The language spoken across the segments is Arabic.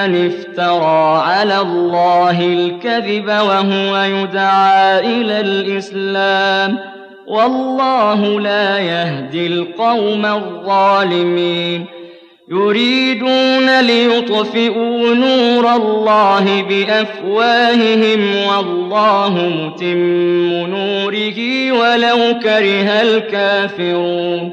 افترى على الله الكذب وهو يدعى إلى الإسلام والله لا يهدي القوم الظالمين يريدون ليطفئوا نور الله بأفواههم والله متم نوره ولو كره الكافرون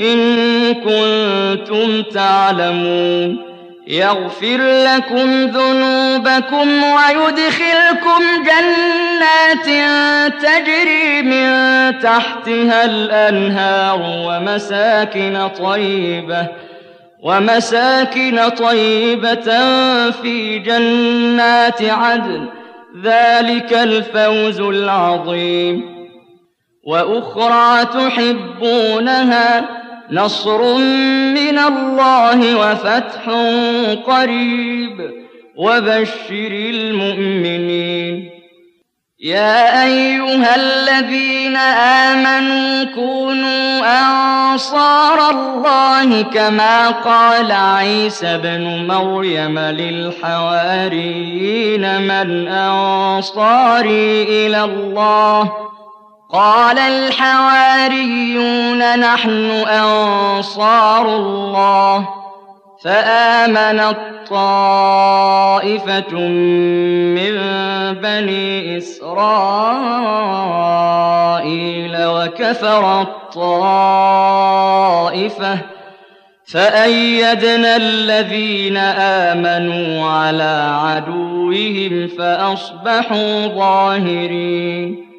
إن كنتم تعلمون يغفر لكم ذنوبكم ويدخلكم جنات تجري من تحتها الأنهار ومساكن طيبة ومساكن طيبة في جنات عدن. ذلك الفوز العظيم. وأخرى تحبونها نصر من الله وفتح قريب وبشر المؤمنين. يا أيها الذين آمنوا كونوا أنصار الله كما قال عيسى بن مريم للحواريين من أنصاري إلى الله قال الحواريون نحن أنصار الله فآمنت طائفة من بني إسرائيل وكفرت طائفة فأيدنا الذين آمنوا على عدوهم فأصبحوا ظاهرين